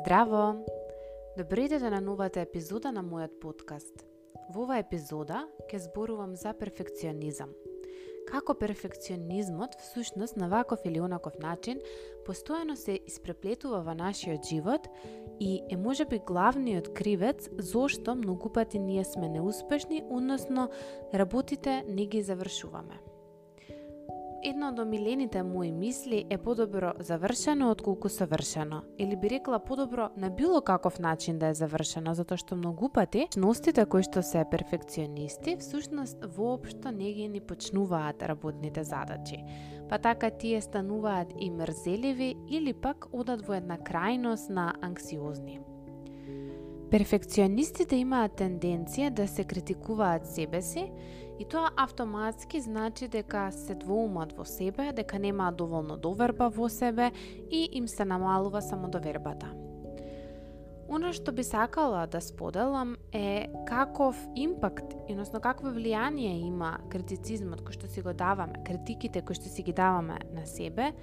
Здраво! Добро на да новата епизода на мојот подкаст. Во оваа епизода ќе зборувам за перфекционизам. Како перфекционизмот всушност на ваков или онаков начин постојано се испреплетува во нашиот живот и е можеби главниот кривец зошто многу пати ние сме неуспешни, односно работите не ги завршуваме. Една од омилените мои мисли е подобро завршено отколку совршено. Или би рекла подобро на било каков начин да е завршено, затоа што многу пати чностите кои што се перфекционисти всушност воопшто не ги ни почнуваат работните задачи. Па така тие стануваат и мрзеливи или пак одат во една крајност на анксиозни. Перфекционистите имаат тенденција да се критикуваат себе си и тоа автоматски значи дека се двоумат во себе, дека немаат доволно доверба во себе и им се намалува самодовербата. Она што би сакала да споделам е каков импакт, односно какво влијание има критицизмот кој што си го даваме, критиките кои што си ги даваме на себе,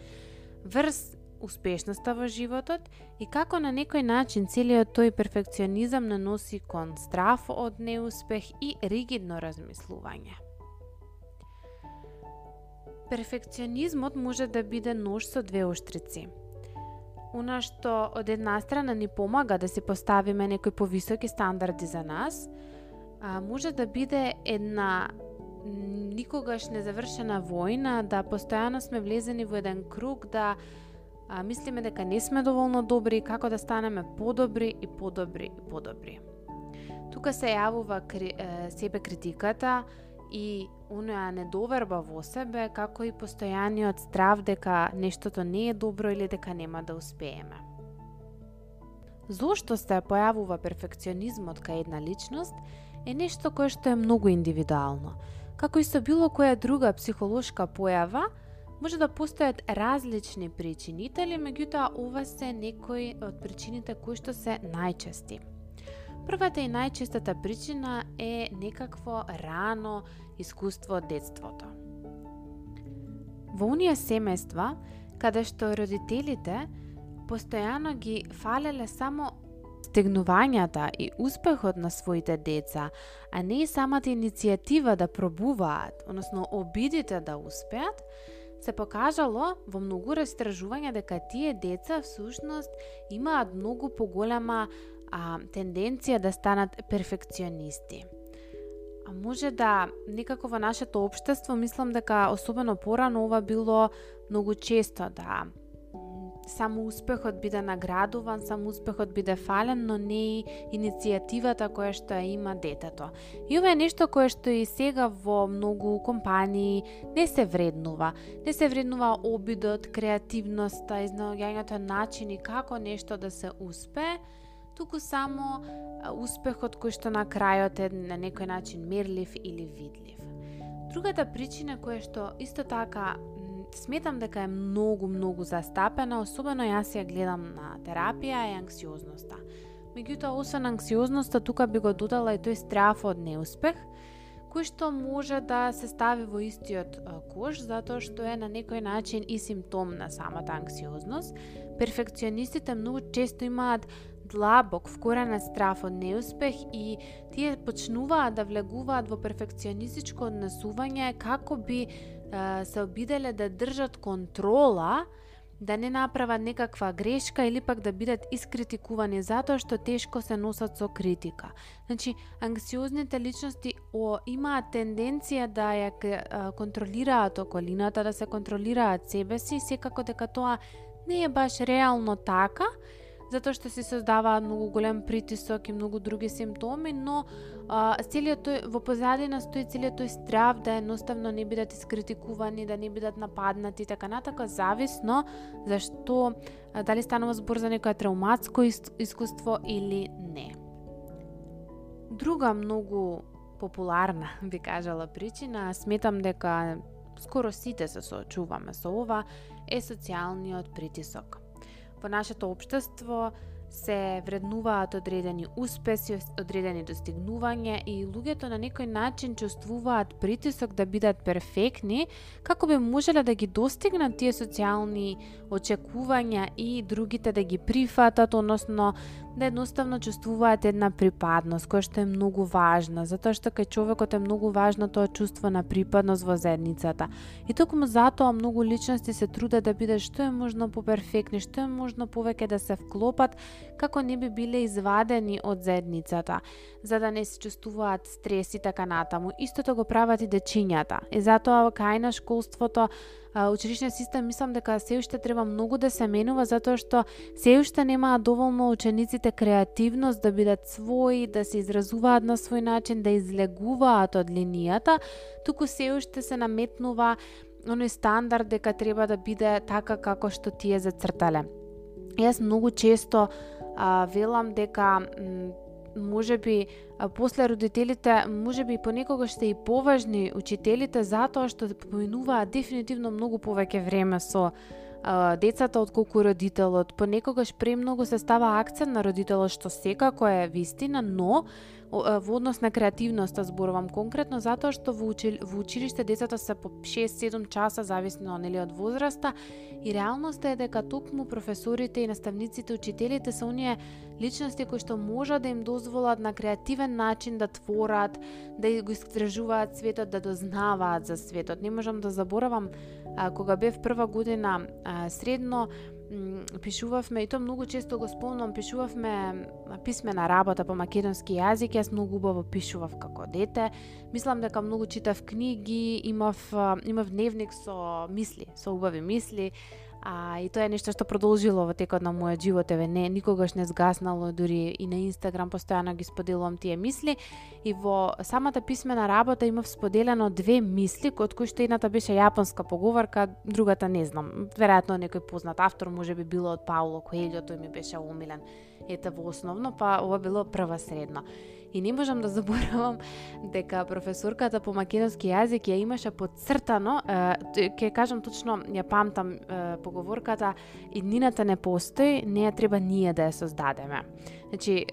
врз успешноста во животот и како на некој начин целиот тој перфекционизам наноси кон страф од неуспех и ригидно размислување. Перфекционизмот може да биде нож со две оштрици. Она што од една страна ни помага да се поставиме некои повисоки стандарди за нас, а, може да биде една никогаш незавршена војна, да постојано сме влезени во еден круг, да а, мислиме дека не сме доволно добри, како да станеме подобри и подобри и подобри. Тука се јавува кри, е, себе критиката и онаа недоверба во себе, како и постојаниот страв дека нештото не е добро или дека нема да успееме. Зошто се појавува перфекционизмот кај една личност е нешто кое што е многу индивидуално. Како и со било која друга психолошка појава, Може да постојат различни причинители, меѓутоа ова се некои од причините кои што се најчести. Првата и најчестата причина е некакво рано искуство од детството. Во оние семејства, каде што родителите постојано ги фалеле само стегнувањата и успехот на своите деца, а не и самата иницијатива да пробуваат, односно обидите да успеат, се покажало во многу растражувања дека тие деца всушност имаат многу поголема а, тенденција да станат перфекционисти. А може да некако во нашето општество мислам дека особено порано ова било многу често да само успехот биде наградуван, само успехот биде фален, но не и иницијативата која што ја има детето. И ова е нешто кое што и сега во многу компании не се вреднува. Не се вреднува обидот, креативноста, изнаоѓањето начини како нешто да се успее, туку само успехот кој што на крајот е на некој начин мерлив или видлив. Другата причина која што исто така сметам дека е многу, многу застапена, особено јас ја гледам на терапија и анксиозноста. Меѓутоа, освен анксиозноста, тука би го додала и тој страф од неуспех, кој што може да се стави во истиот кош, затоа што е на некој начин и симптом на самата анксиозност. Перфекционистите многу често имаат длабок, вкорена страф од неуспех и тие почнуваат да влегуваат во перфекционистичко однесување како би се обиделе да држат контрола, да не направат некаква грешка или пак да бидат искритикувани затоа што тешко се носат со критика. Значи, анксиозните личности о, имаат тенденција да ја контролираат околината, да се контролираат себе си, секако дека тоа не е баш реално така, затоа што се создава многу голем притисок и многу други симптоми, но а, целиот тој во позадина стои целиот тој страв да едноставно не бидат искритикувани, да не бидат нападнати и така натака, зависно зашто а, дали станува збор за некоја травматско искуство или не. Друга многу популарна, би кажала причина, сметам дека скоро сите се соочуваме со ова, е социјалниот притисок во нашето општество се вреднуваат одредени успеси, одредени достигнувања и луѓето на некој начин чувствуваат притисок да бидат перфектни, како би можеле да ги достигнат тие социјални очекувања и другите да ги прифатат, односно да едноставно чувствуваат една припадност, која што е многу важна, затоа што кај човекот е многу важно тоа чувство на припадност во заедницата. И токму затоа многу личности се трудат да бидат што е можно поперфектни, што е можно повеќе да се вклопат, како не би биле извадени од заедницата, за да не се чувствуваат стрес и така натаму. Истото го прават и дечињата. И затоа кај на школството училишниот систем мислам дека се уште треба многу да се менува затоа што се уште немаат доволно учениците креативност да бидат свои, да се изразуваат на свој начин, да излегуваат од линијата, туку се уште се наметнува оној стандард дека треба да биде така како што тие зацртале. Јас многу често а, велам дека може би после родителите, може би понекогаш сте и поважни учителите затоа што поминуваат дефинитивно многу повеќе време со а, децата отколку родителот. Понекогаш премногу се става акцент на родителот што секако е вистина, но во однос на креативноста зборувам конкретно затоа што во, учил, во училиште децата се по 6-7 часа зависно нели од возраста и реалноста е дека токму професорите и наставниците, учителите се оние личности кои што можат да им дозволат на креативен начин да творат, да го истражуваат светот, да дознаваат за светот. Не можам да заборавам а, кога бев прва година а, средно пишувавме и тоа многу често го спомнам, пишувавме писмена работа по македонски јазик, јас многу убаво пишував како дете. Мислам дека многу читав книги, имав имав дневник со мисли, со убави мисли. А, и тоа е нешто што продолжило во текот на мојот живот, еве не никогаш не згаснало, дури и на Инстаграм постојано ги споделувам тие мисли и во самата писмена работа имав споделено две мисли, од кои што едната беше јапонска поговорка, другата не знам. Веројатно некој познат автор, може би било од Пауло Коелјо, тој ми беше умилен. Ете во основно, па ова било прва средна. И не можам да заборавам дека професорката по македонски јазик ја имаше подцртано, ќе кажам точно, ја памтам поговорката, иднината не постои, неја треба ние да ја создадеме. Значи,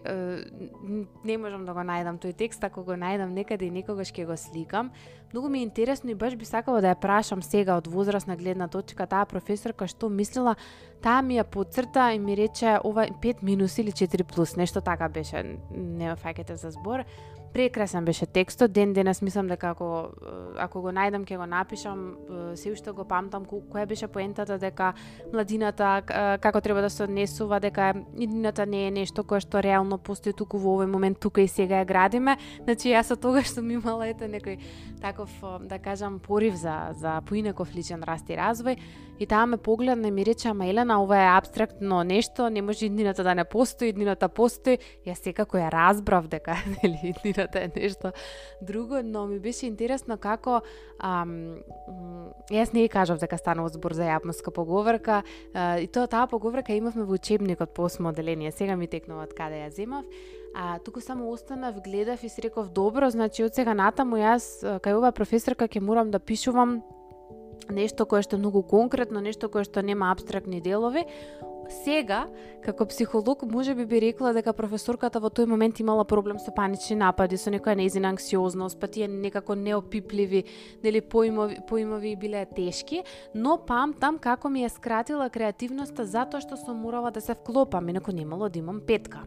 не можам да го најдам тој текст, ако го најдам некаде и некогаш ќе го сликам. Многу ми е интересно и баш би сакала да ја прашам сега од возрастна гледна точка таа професорка што мислила, таа ми ја подцрта и ми рече ова 5 минус или 4 плюс, нешто така беше, не фаќате за збор. Прекрасен беше текстот, ден денес мислам дека ако э, ако го најдам ќе го напишам, э, се уште го памтам која беше поентата дека младината э, како треба да се однесува, дека иднината не е нешто кое што реално постои туку во овој момент тука и сега ја градиме. Значи јас од тогаш ми имала ете некој таков да кажам порив за за поинаков личен раст и развој и таа ме погледна и ми рече ама Елена ова е абстрактно нешто, не може иднината да не постои, иднината постои. Јас секако ја разбрав дека нели иднината е нешто друго, но ми беше интересно како ам, јас не кажав дека станува збор за јапонска поговорка а, и тоа таа поговорка имавме во учебникот по осмо отделение. Сега ми текнува од каде ја земав. А туку само останав, гледав и си реков добро, значи од сега натаму јас кај оваа професорка ќе морам да пишувам нешто кое што е многу конкретно, нешто кое што нема абстрактни делови, Сега, како психолог, може би би рекла дека професорката во тој момент имала проблем со панични напади, со некоја неизина анксиозност, па тие некако неопипливи, нели поимови, поимови биле тешки, но памтам како ми е скратила креативноста затоа што сум морала да се вклопам, инаку немало да имам петка.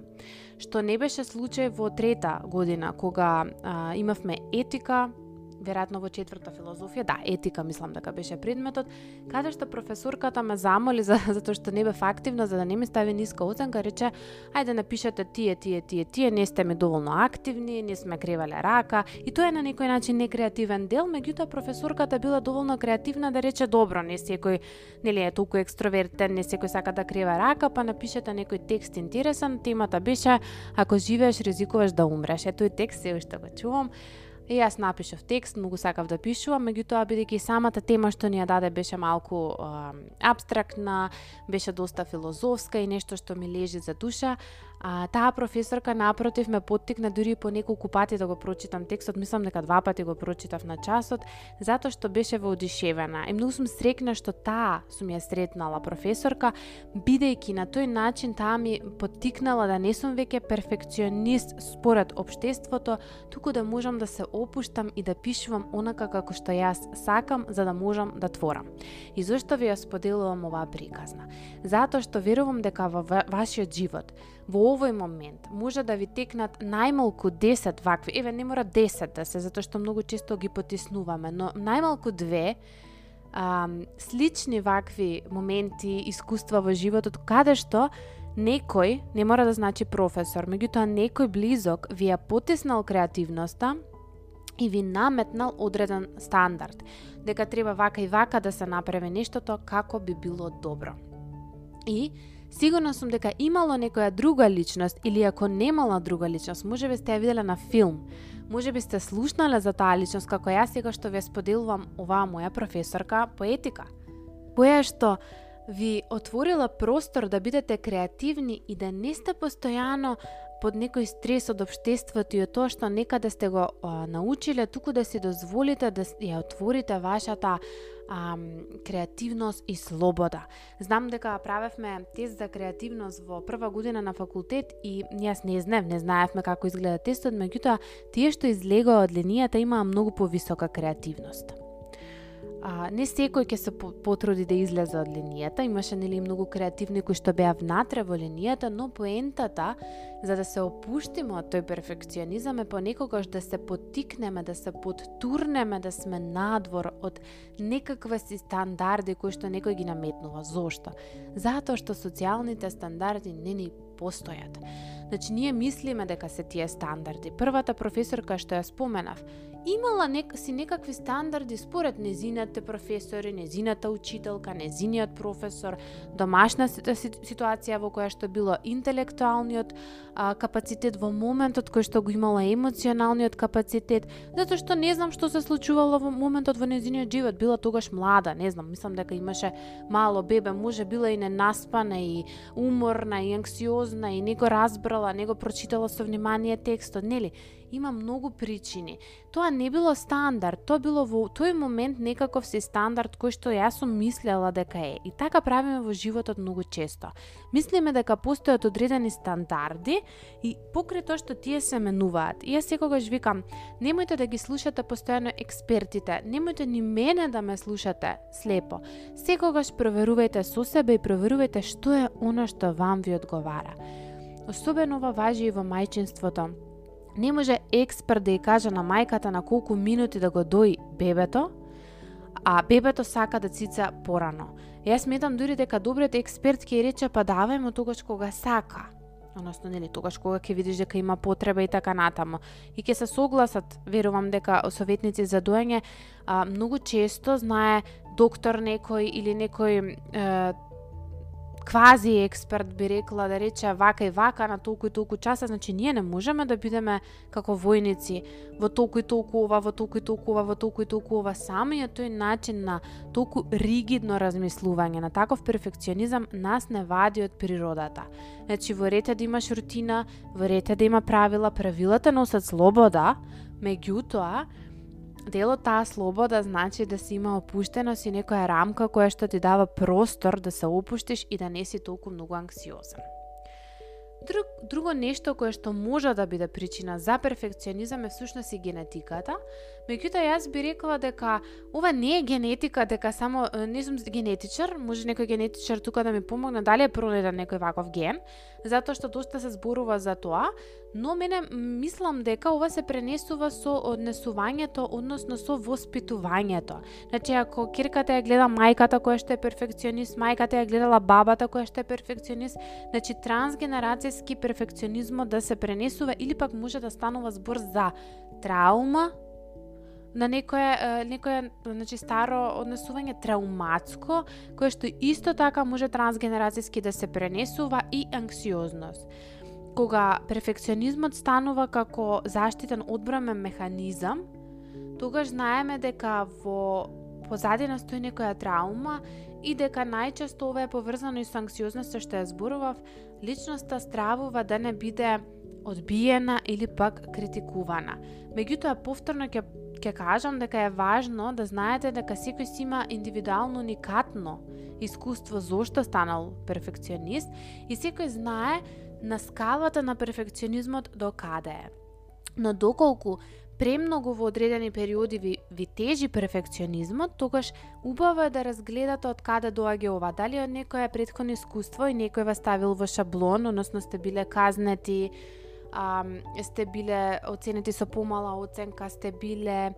Што не беше случај во трета година, кога а, имавме етика, веројатно во четврта филозофија, да, етика мислам дека беше предметот, каде што професорката ме замоли за затоа што не бев активна за да не ми стави ниска оценка, рече ајде напишете тие, тие, тие, тие, не сте ми доволно активни, не сме кревале рака и тоа е на некој начин некреативен дел, меѓутоа професорката била доволно креативна да рече добро, не секој нели е толку екстровертен, не секој сака да крева рака, па напишете некој текст интересен, темата беше ако живееш ризикуваш да умреш. Ето и текст се уште го чувам. И јас напишав текст, многу сакав да пишувам, меѓутоа бидејќи самата тема што ни ја даде беше малку абстрактна, беше доста филозофска и нешто што ми лежи за душа, А, таа професорка напротив ме поттикна дури по неколку пати да го прочитам текстот, мислам дека два пати го прочитав на часот, затоа што беше воодушевена. И многу сум срекна што таа сум ја сретнала професорка, бидејќи на тој начин таа ми поттикнала да не сум веќе перфекционист според општеството, туку да можам да се опуштам и да пишувам онака како што јас сакам за да можам да творам. И зошто ви ја споделувам оваа приказна? Затоа што верувам дека во вашиот живот во овој момент може да ви текнат најмалку 10 вакви, еве не мора 10 да се, затоа што многу често ги потиснуваме, но најмалку две а, слични вакви моменти, искуства во животот, каде што некој, не мора да значи професор, меѓутоа некој близок ви ја потиснал креативноста и ви наметнал одреден стандард, дека треба вака и вака да се направи нештото како би било добро. И Сигурна сум дека имало некоја друга личност или ако немала друга личност, може би сте ја виделе на филм, може би сте слушнале за таа личност како јас сега што ви споделувам оваа моја професорка по етика. Која што ви отворила простор да бидете креативни и да не сте постојано под некој стрес од обштеството и од тоа што некаде сте го а, научиле, туку да си дозволите да ја отворите вашата а, креативност и слобода. Знам дека правевме тест за креативност во прва година на факултет и јас не знев, не знаевме како изгледа тестот, меѓутоа тие што излегоа од линијата имаа многу повисока креативност а, не секој ќе се потруди да излезе од линијата, имаше нели многу креативни кои што беа внатре во линијата, но поентата за да се опуштиме од тој перфекционизам е понекогаш да се потикнеме, да се подтурнеме да сме надвор од некаква си стандарди кои што некој ги наметнува. Зошто? Затоа што социјалните стандарди не ни постојат. Значи, ние мислиме дека се тие стандарди. Првата професорка што ја споменав, имала нек, си некакви стандарди според незините професори, незината учителка, незиниот професор, домашна ситуација во која што било интелектуалниот а, капацитет во моментот кој што го имала емоционалниот капацитет, затоа што не знам што се случувало во моментот во незиниот живот, била тогаш млада, не знам, мислам дека имаше мало бебе, може била и ненаспана и уморна и анксиозна и не го разбрала, не го прочитала со внимание текстот, нели? Има многу причини. Тоа не било стандард, тоа било во тој момент некаков се стандард кој што јас сум мислела дека е. И така правиме во животот многу често. Мислиме дека постојат одредени стандарди и покрај тоа што тие се менуваат. И јас секогаш викам, немојте да ги слушате постојано експертите, немојте ни мене да ме слушате слепо. Секогаш проверувајте со себе и проверувајте што е она што вам ви одговара. Особено ова важи и во мајчинството Не може експерт да ја каже на мајката на колку минути да го дои бебето, а бебето сака да цица порано. Јас сметам дури дека добриот експерт ќе рече па давај му тогаш кога сака. Односно, нели, тогаш кога ќе видиш дека има потреба и така натаму. И ќе се согласат, верувам дека советници за доење а, многу често знае доктор некој или некој е, квази експерт би рекла да рече вака и вака на толку и толку часа, значи ние не можеме да бидеме како војници во толку и толку ова, во толку и толку ова, во толку и толку ова. Самиот тој начин на толку ригидно размислување, на таков перфекционизам нас не вади од природата. Значи во рете да имаш рутина, во рете да има правила, правилата носат слобода, меѓутоа Дел од таа слобода значи да си има опуштеност и некоја рамка која што ти дава простор да се опуштиш и да не си толку многу анксиозен. Друг, друго нешто кое што може да биде причина за перфекционизам е всушност и генетиката, Меѓутоа јас би рекла дека ова не е генетика, дека само не сум генетичар, може некој генетичар тука да ми помогне дали е пронеден некој ваков ген, затоа што доста се зборува за тоа, но мене мислам дека ова се пренесува со однесувањето, односно со воспитувањето. Значи ако кирката ја гледа мајката која што е перфекционист, мајката ја гледала бабата која што е перфекционист, значи трансгенерацијски перфекционизмот да се пренесува или пак може да станува збор за траума на некое некое значи старо однесување трауматско кое што исто така може трансгенерацијски да се пренесува и анксиозност. Кога перфекционизмот станува како заштитен одбрамен механизам, тогаш знаеме дека во позадина стои некоја траума и дека најчесто ова е поврзано и со анксиозноста што ја зборував, личноста стравува да не биде одбиена или пак критикувана. Меѓутоа повторно ќе ќе кажам дека е важно да знаете дека секој си има индивидуално уникатно искуство зошто станал перфекционист и секој знае на скалата на перфекционизмот до каде е. Но доколку премногу во одредени периоди ви, ви тежи перфекционизмот, тогаш убаво е да разгледате од каде доаѓа ова. Дали од некое предходно искуство и некој вас ставил во шаблон, односно сте биле казнети, а, сте биле оценети со помала оценка, сте биле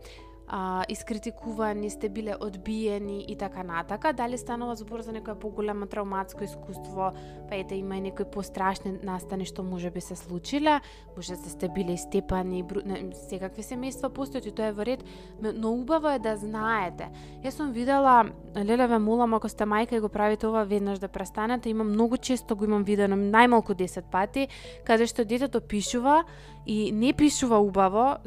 а, искритикувани, сте биле одбиени и така натака. Дали станува збор за некоја поголема травматско искуство, па ете има и некои пострашни настани што може би се случиле, може да сте биле истепани, бру... не, секакви семејства постојат и тоа е во ред, но убаво е да знаете. Јас сум видела, леле ве молам ако сте мајка и го правите ова веднаш да престанете, имам многу често го имам видено најмалку 10 пати, каде што детето пишува и не пишува убаво,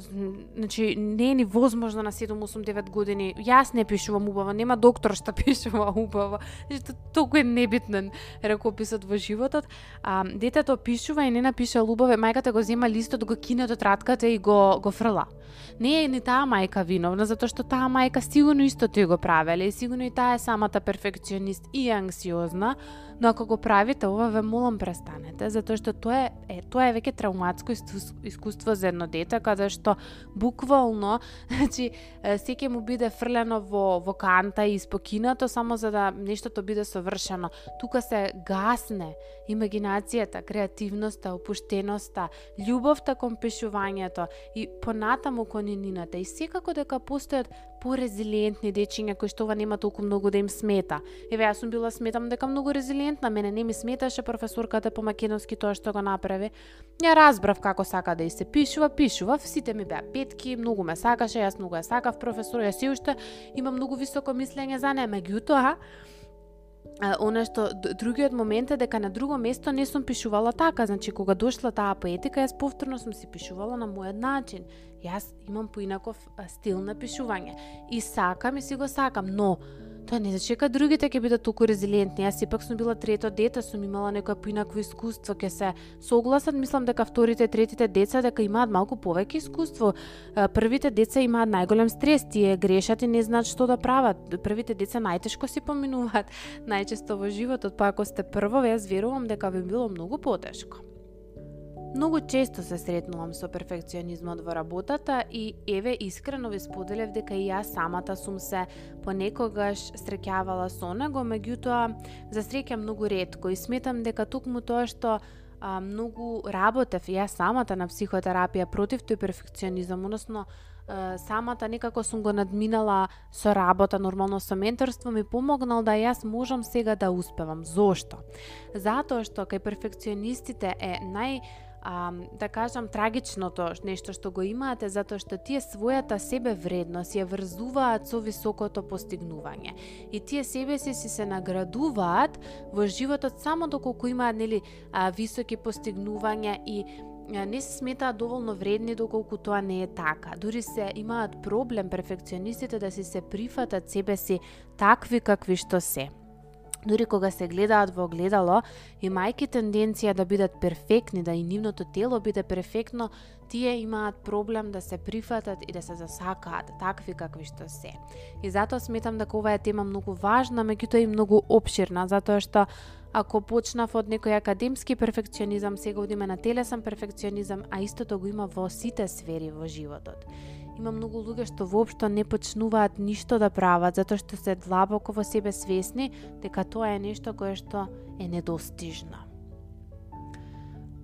значи не е ни возможно на 7, 8, 9 години. Јас не пишувам убаво, нема доктор што пишува убаво. Значи толку е небитен ракописот во животот. А, детето пишува и не напиша убаво, мајката го зема листот, го кине од ратката и го го фрла. Не е ни таа мајка виновна, затоа што таа мајка сигурно исто тој го правеле и сигурно и таа е самата перфекционист и анксиозна, но ако го правите ова, ве молам престанете, затоа што тоа е, е тоа е веќе травматско искуство за едно дете, каде што буквално, значи, секе му биде фрлено во, во канта и испокинато само за да нештото биде совршено. Тука се гасне имагинацијата, креативноста, опуштеноста, љубовта кон пишувањето и понатаму кон инината. И секако дека постојат порезилиентни дечиња кои што ова нема толку многу да им смета. Еве јас сум била сметам дека многу резилиентна, мене не ми сметаше професорката по македонски тоа што го направи. Ја разбрав како сака да и се пишува, пишува, сите ми беа петки, многу ме сакаше, јас многу ја сакав професор, јас и уште имам многу високо мислење за неа, меѓутоа она што другиот момент е дека на друго место не сум пишувала така, значи кога дошла таа поетика, јас повторно сум си пишувала на мојот начин. Јас имам поинаков стил на пишување и сакам и си го сакам, но Тоа не значи дека другите ќе бидат толку резилиентни. Јас сепак сум била трето дете, сум имала некоја поинакво искуство, ќе се согласат, мислам дека вторите, третите деца дека имаат малку повеќе искуство. Првите деца имаат најголем стрес, тие грешат и не знаат што да прават. Првите деца најтешко си поминуваат најчесто во животот, па ако сте прво, јас верувам дека би било многу потешко. Многу често се сретнувам со перфекционизмот во работата и еве искрено ви споделев дека и јас самата сум се понекогаш среќавала со него, меѓутоа за среќа многу ретко и сметам дека токму тоа што а, многу работев јас самата на психотерапија против тој перфекционизам, односно самата некако сум го надминала со работа, нормално со менторство, ми помогнал да јас можам сега да успевам. Зошто? Затоа што кај перфекционистите е нај а, да кажам трагичното нешто што го имаате затоа што тие својата себе вредност ја врзуваат со високото постигнување. И тие себе си си се наградуваат во животот само доколку имаат нели а, високи постигнувања и не се сметаат доволно вредни доколку тоа не е така. Дури се имаат проблем перфекционистите да си се прифатат себе си такви какви што се. Дури кога се гледаат во огледало, имајки тенденција да бидат перфектни, да и нивното тело биде перфектно, тие имаат проблем да се прифатат и да се засакаат такви какви што се. И затоа сметам дека ова е тема многу важна, меѓутоа и многу обширна, затоа што ако почнав од некој академски перфекционизам, сега одиме на телесен перфекционизам, а истото го има во сите сфери во животот. Има многу луѓе што воопшто не почнуваат ништо да прават затоа што се длабоко во себе свесни дека тоа е нешто кое што е недостижно.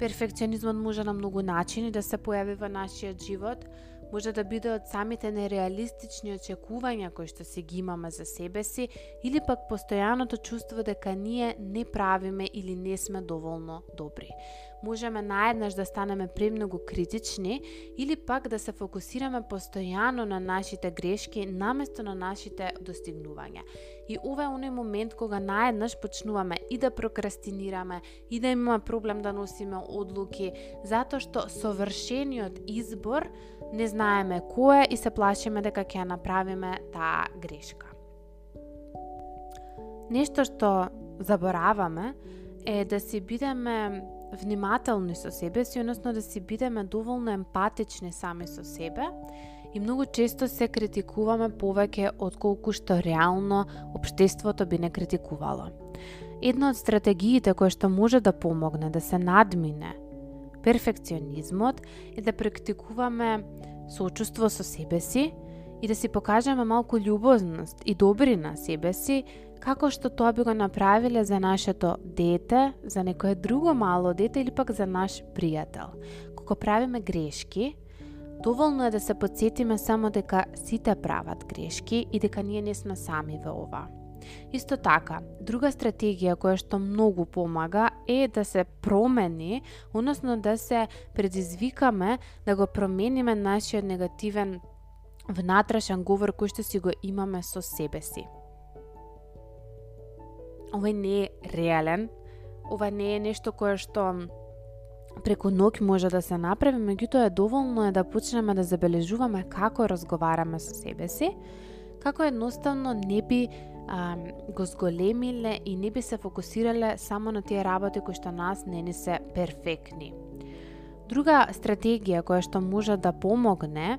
Перфекционизмот може на многу начини да се појави во нашиот живот, може да биде од самите нереалистични очекувања кои што си ги имаме за себе си или пак постојаното чувство дека ние не правиме или не сме доволно добри можеме наеднаш да станеме премногу критични или пак да се фокусираме постојано на нашите грешки наместо на нашите достигнувања. И ова е оној момент кога наеднаш почнуваме и да прокрастинираме, и да имаме проблем да носиме одлуки, затоа што совршениот избор не знаеме кој е и се плашиме дека ќе направиме таа грешка. Нешто што забораваме е да си бидеме внимателни со себе си, односно да си бидеме доволно емпатични сами со себе и многу често се критикуваме повеќе од колку што реално обштеството би не критикувало. Една од стратегиите која што може да помогне да се надмине перфекционизмот е да практикуваме сочувство со себе си и да си покажеме малку љубозност и добрина себе си како што тоа би го направиле за нашето дете, за некое друго мало дете или пак за наш пријател. Кога правиме грешки, доволно е да се подсетиме само дека сите прават грешки и дека ние не сме сами во ова. Исто така, друга стратегија која што многу помага е да се промени, односно да се предизвикаме да го промениме нашиот негативен внатрешен говор кој што си го имаме со себе си Ова не е реален, ова не е нешто кое што преку ноќ може да се направи, меѓутоа е доволно е да почнеме да забележуваме како разговараме со себе си, како едноставно не би а, го зголемиле и не би се фокусирале само на тие работи кои што нас не ни се перфектни. Друга стратегија која што може да помогне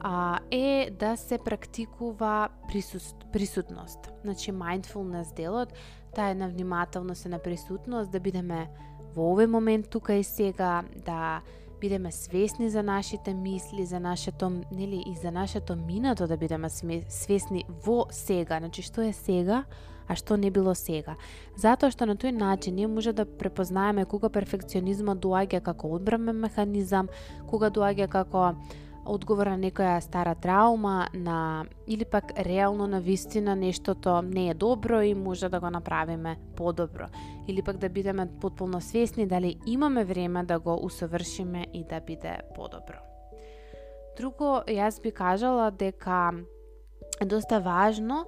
а, е да се практикува присуст, присутност. Значи, mindfulness делот, таа е на внимателност и на присутност, да бидеме во овој момент тука и сега, да бидеме свесни за нашите мисли, за нашето, нели, и за нашето минато да бидеме свесни во сега. Значи, што е сега, а што не било сега. Затоа што на тој начин ние може да препознаеме кога перфекционизмот доаѓа како одбрамен механизам, кога доаѓа како одговор на некоја стара траума, на или пак реално на вистина нештото не е добро и може да го направиме подобро. Или пак да бидеме потполно свесни дали имаме време да го усовршиме и да биде подобро. Друго, јас би кажала дека е доста важно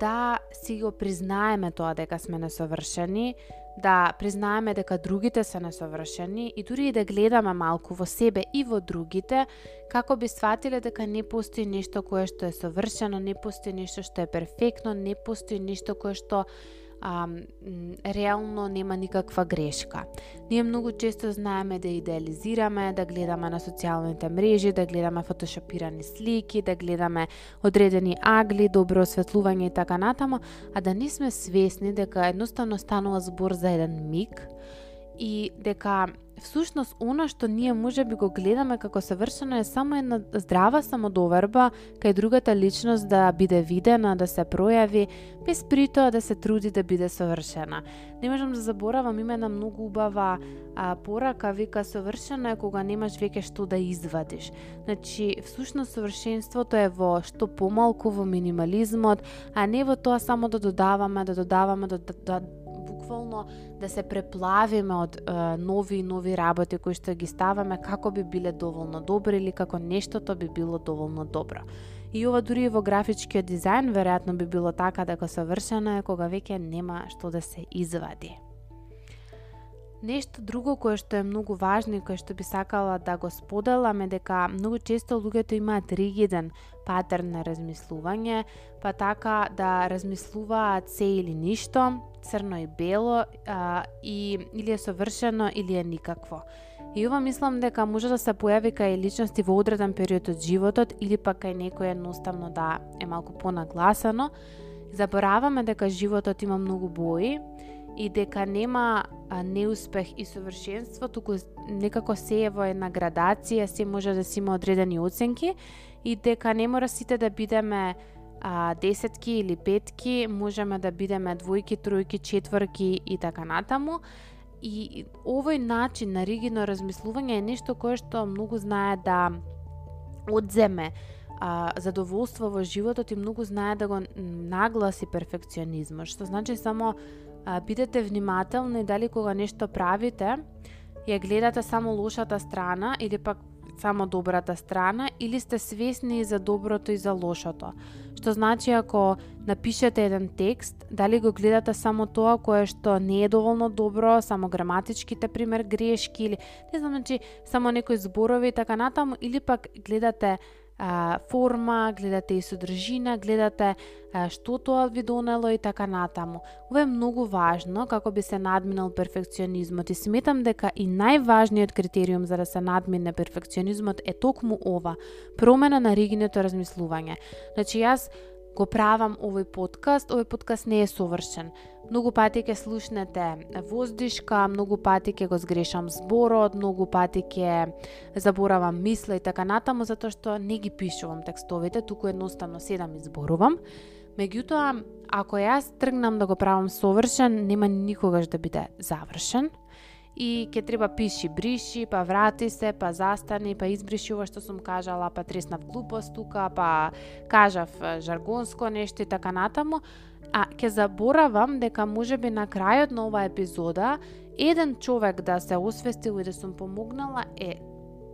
да си го признаеме тоа дека сме несовршени, да признаеме дека другите се несовршени и дури и да гледаме малку во себе и во другите, како би сватиле дека не постои нешто кое што е совршено, не постои нешто што е перфектно, не постои нешто кое што а, реално нема никаква грешка. Ние многу често знаеме да идеализираме, да гледаме на социјалните мрежи, да гледаме фотошопирани слики, да гледаме одредени агли, добро осветлување и така натаму, а да не сме свесни дека едноставно станува збор за еден миг и дека всушност она што ние може би го гледаме како совршено е само една здрава самодоверба кај другата личност да биде видена, да се пројави, без притоа да се труди да биде совршена. Не можам да заборавам, има една многу убава а, порака, вика совршено е кога немаш веќе што да извадиш. Значи, всушност совршенството е во што помалку во минимализмот, а не во тоа само да додаваме, да додаваме, да, да, да буквално да се преплавиме од е, нови и нови работи кои што ги ставаме како би биле доволно добри или како нештото би било доволно добро. И ова дури и во графичкиот дизајн веројатно би било така дека совршено е кога веќе нема што да се извади. Нешто друго кое што е многу важно и кое што би сакала да го споделам е дека многу често луѓето имаат ригиден патерн на размислување, па така да размислуваат се или ништо, црно и бело, а, и или е совршено или е никакво. И ова мислам дека може да се појави кај личности во одреден период од животот или пак кај некој едноставно да е малку понагласано. Забораваме дека животот има многу бои и дека нема неуспех и совршенство, туку некако се е во една градација, се може да си има одредени оценки и дека не мора сите да бидеме а, десетки или петки, можеме да бидеме двојки, тројки, четворки и така натаму. И овој начин на ригидно размислување е нешто кое што многу знае да одземе а, задоволство во животот и многу знае да го нагласи перфекционизмот, што значи само а, бидете внимателни дали кога нешто правите, ја гледате само лошата страна или пак само добрата страна или сте свесни и за доброто и за лошото. Што значи ако напишете еден текст, дали го гледате само тоа кое што не е доволно добро, само граматичките пример грешки или не знам, значи само некои зборови и така натаму или пак гледате а, форма, гледате и содржина, гледате а, што тоа ви донело и така натаму. Ова е многу важно како би се надминал перфекционизмот и сметам дека и најважниот критериум за да се надмине перфекционизмот е токму ова, промена на ригиното размислување. Значи јас го правам овој подкаст, овој подкаст не е совршен. Многу пати ќе слушнете воздишка, многу пати ќе го сгрешам зборот, многу пати ќе заборавам мисла и така натаму, затоа што не ги пишувам текстовите, туку едноставно седам и зборувам. Меѓутоа, ако јас тргнам да го правам совршен, нема никогаш да биде завршен и ќе треба пиши, бриши, па врати се, па застани, па избриши ова што сум кажала, па треснав глупост тука, па кажав жаргонско нешто и така натаму, а ќе заборавам дека можеби на крајот на оваа епизода еден човек да се освестил и да сум помогнала е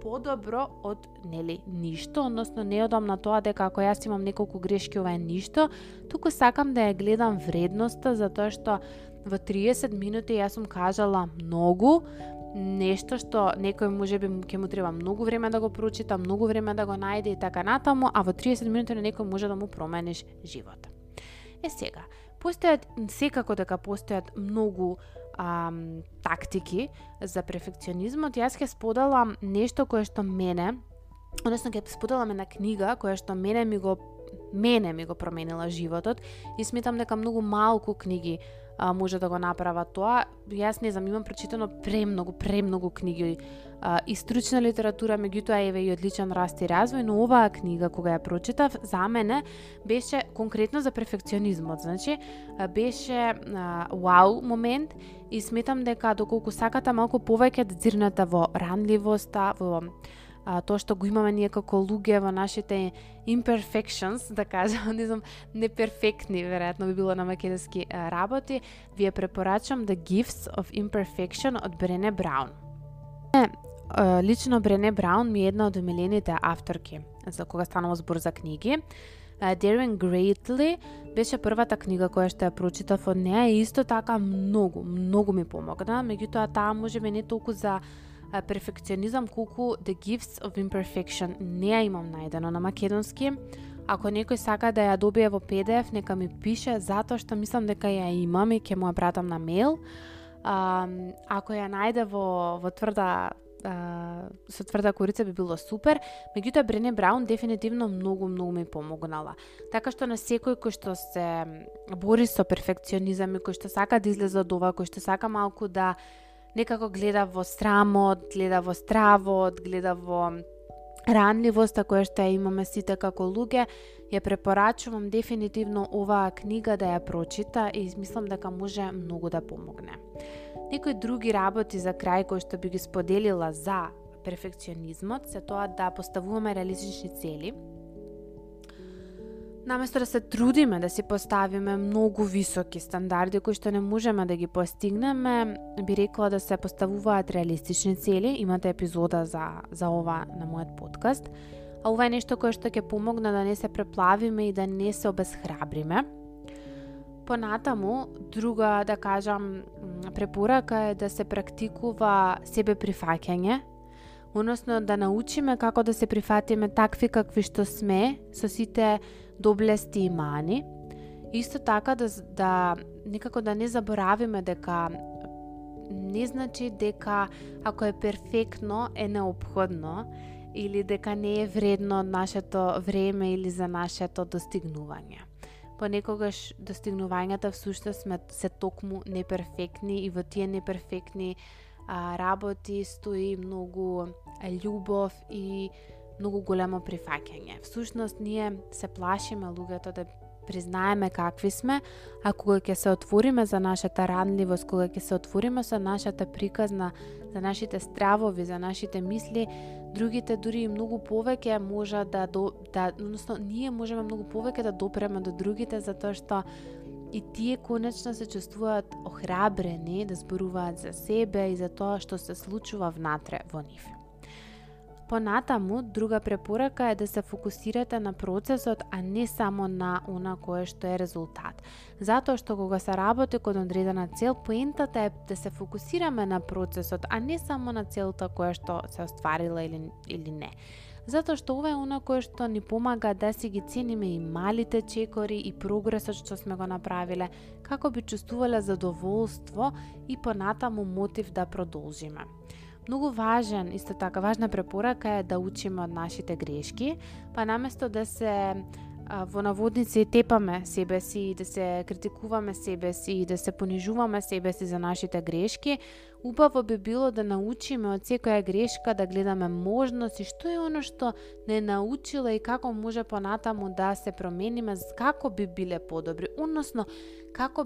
подобро од нели ништо, односно не одам на тоа дека ако јас имам неколку грешки ова е ништо, туку сакам да ја гледам вредноста затоа што во 30 минути јас сум кажала многу, нешто што некој може би ќе му треба многу време да го прочита, многу време да го најде и така натаму, а во 30 минути на некој може да му промениш живот. Е сега, постојат секако дека постојат многу ам, тактики за перфекционизмот. Јас ќе споделам нешто кое што мене, односно ќе споделам една книга која што мене ми го мене ми го променила животот и сметам дека многу малку книги а, може да го направат тоа. Јас не знам, имам прочитано премногу, премногу книги а, и стручна литература, меѓутоа еве и одличен раст и развој, но оваа книга кога ја прочитав, за мене беше конкретно за перфекционизмот. Значи, беше а, вау момент и сметам дека доколку сакате малку повеќе да дзирнете во ранливоста, во а, тоа што го имаме ние како луѓе во нашите imperfections, да кажам, не знам, неперфектни, веројатно би било на македонски работи, ви ја препорачам The Gifts of Imperfection од Брене Браун. Лично Брене Браун ми е една од омилените авторки за кога станува збор за книги. Daring Greatly беше првата книга која што ја прочитав од неа и исто така многу, многу ми помогна, меѓутоа таа може би не толку за перфекционизам колку The Gifts of Imperfection не ја имам најдено на македонски. Ако некој сака да ја добие во PDF, нека ми пише, затоа што мислам дека ја имам и ќе му ја пратам на мейл. А, ако ја најде во, во тврда а, со тврда корица би било супер, меѓутоа Брене Браун дефинитивно многу многу ми помогнала. Така што на секој кој што се бори со перфекционизам и кој што сака да излезе од ова, кој што сака малку да некако гледа во срамот, гледа во стравот, гледа во ранливоста која што ја имаме сите како луѓе, ја препорачувам дефинитивно оваа книга да ја прочита и мислам дека може многу да помогне. Некои други работи за крај кои што би ги споделила за перфекционизмот се тоа да поставуваме реалистични цели, Наместо да се трудиме да си поставиме многу високи стандарди кои што не можеме да ги постигнеме, би рекла да се поставуваат реалистични цели. Имате епизода за, за ова на мојот подкаст. А ова е нешто кое што ќе помогне да не се преплавиме и да не се обезхрабриме. Понатаму, друга, да кажам, препорака е да се практикува себе прифаќање, односно да научиме како да се прифатиме такви какви што сме, со сите доблести и мани. Исто така да, да некако да не заборавиме дека не значи дека ако е перфектно е необходно или дека не е вредно од нашето време или за нашето достигнување. Понекогаш достигнувањата всушност сме се токму неперфектни и во тие неперфектни а, работи стои многу љубов и многу големо прифаќање. Всушност, ние се плашиме луѓето да признаеме какви сме, а кога ќе се отвориме за нашата ранливост, кога ќе се отвориме со нашата приказна, за нашите стравови, за нашите мисли, другите дури и многу повеќе може да, до, да односно, ние можеме многу повеќе да допреме до другите, затоа што и тие конечно се чувствуваат охрабрени да зборуваат за себе и за тоа што се случува внатре во нив. Понатаму, друга препорака е да се фокусирате на процесот, а не само на она кое што е резултат. Затоа што кога се работи кон одредена цел, поентата е да се фокусираме на процесот, а не само на целта која што се остварила или, или не. затоа што ова е она кое што ни помага да си ги цениме и малите чекори и прогресот што сме го направиле, како би чувствувале задоволство и понатаму мотив да продолжиме. Многу важен, исто така важна препорака е да учиме од нашите грешки, па наместо да се во наводници тепаме себе си и да се критикуваме себе си и да се понижуваме себе си за нашите грешки, убаво би било да научиме од секоја грешка да гледаме можности, што е оно што не научила и како може понатаму да се промениме, како би биле подобри, односно како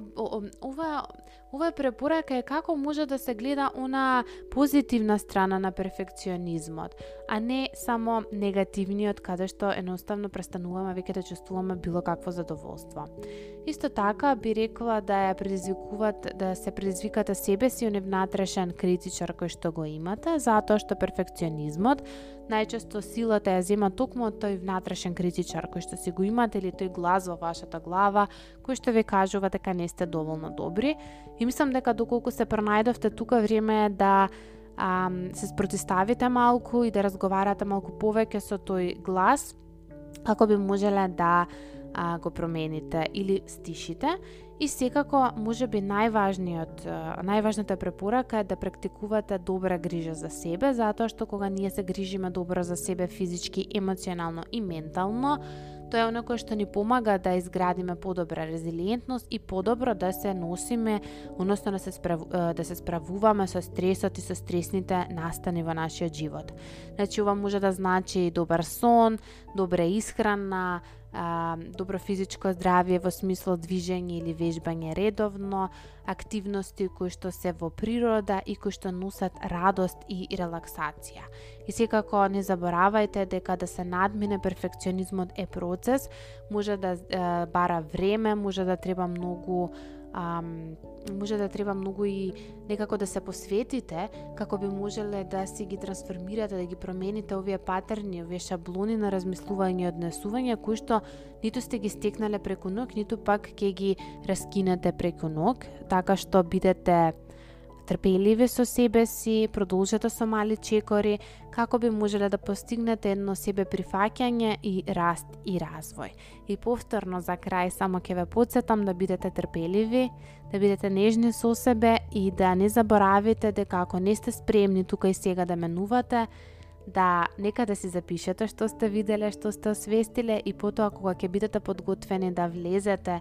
ова ова препорака е како може да се гледа она позитивна страна на перфекционизмот, а не само негативниот каде што едноставно престануваме веќе да чувствуваме било какво задоволство. Исто така би рекла да ја предизвикуват да се предизвикате себе си он внатрешен критичар кој што го имате, затоа што перфекционизмот најчесто силата ја зема токму од тој внатрешен критичар кој што си го имате или тој глас во вашата глава кој што ви кажува дека не сте доволно добри. И мислам дека доколку се пронајдовте тука време е да а, се спротиставите малку и да разговарате малку повеќе со тој глас како би можеле да а, го промените или стишите И секако, може би најважниот, најважната препорака е да практикувате добра грижа за себе, затоа што кога ние се грижиме добро за себе физички, емоционално и ментално, тоа е оно кое што ни помага да изградиме подобра резилиентност и подобро да се носиме, односно да се, справ, да се справуваме со стресот и со стресните настани во нашиот живот. Значи, ова може да значи добар сон, добра исхрана, а, добро физичко здравје во смисло движење или вежбање редовно, активности кои што се во природа и кои што носат радост и релаксација. И секако не заборавајте дека да се надмине перфекционизмот е процес, може да е, бара време, може да треба многу а, може да треба многу и некако да се посветите како би можеле да си ги трансформирате, да ги промените овие патерни, овие шаблони на размислување и однесување кои што ниту сте ги стекнале преку ног, ниту пак ќе ги раскинете преку ног, така што бидете трпеливи со себе си, продолжете со мали чекори, како би можеле да постигнете едно себе прифаќање и раст и развој. И повторно за крај само ќе ве подсетам да бидете трпеливи, да бидете нежни со себе и да не заборавите дека ако не сте спремни тука и сега да менувате, да нека да си запишете што сте виделе, што сте освестиле и потоа кога ќе бидете подготвени да влезете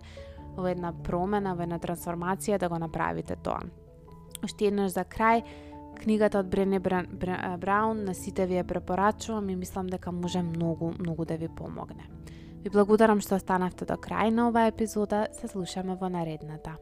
во една промена, во една трансформација, да го направите тоа. Уште еднаш за крај, книгата од Брене Браун на сите ви ја препорачувам и мислам дека може многу, многу да ви помогне. Ви благодарам што останавте до крај на оваа епизода, се слушаме во наредната.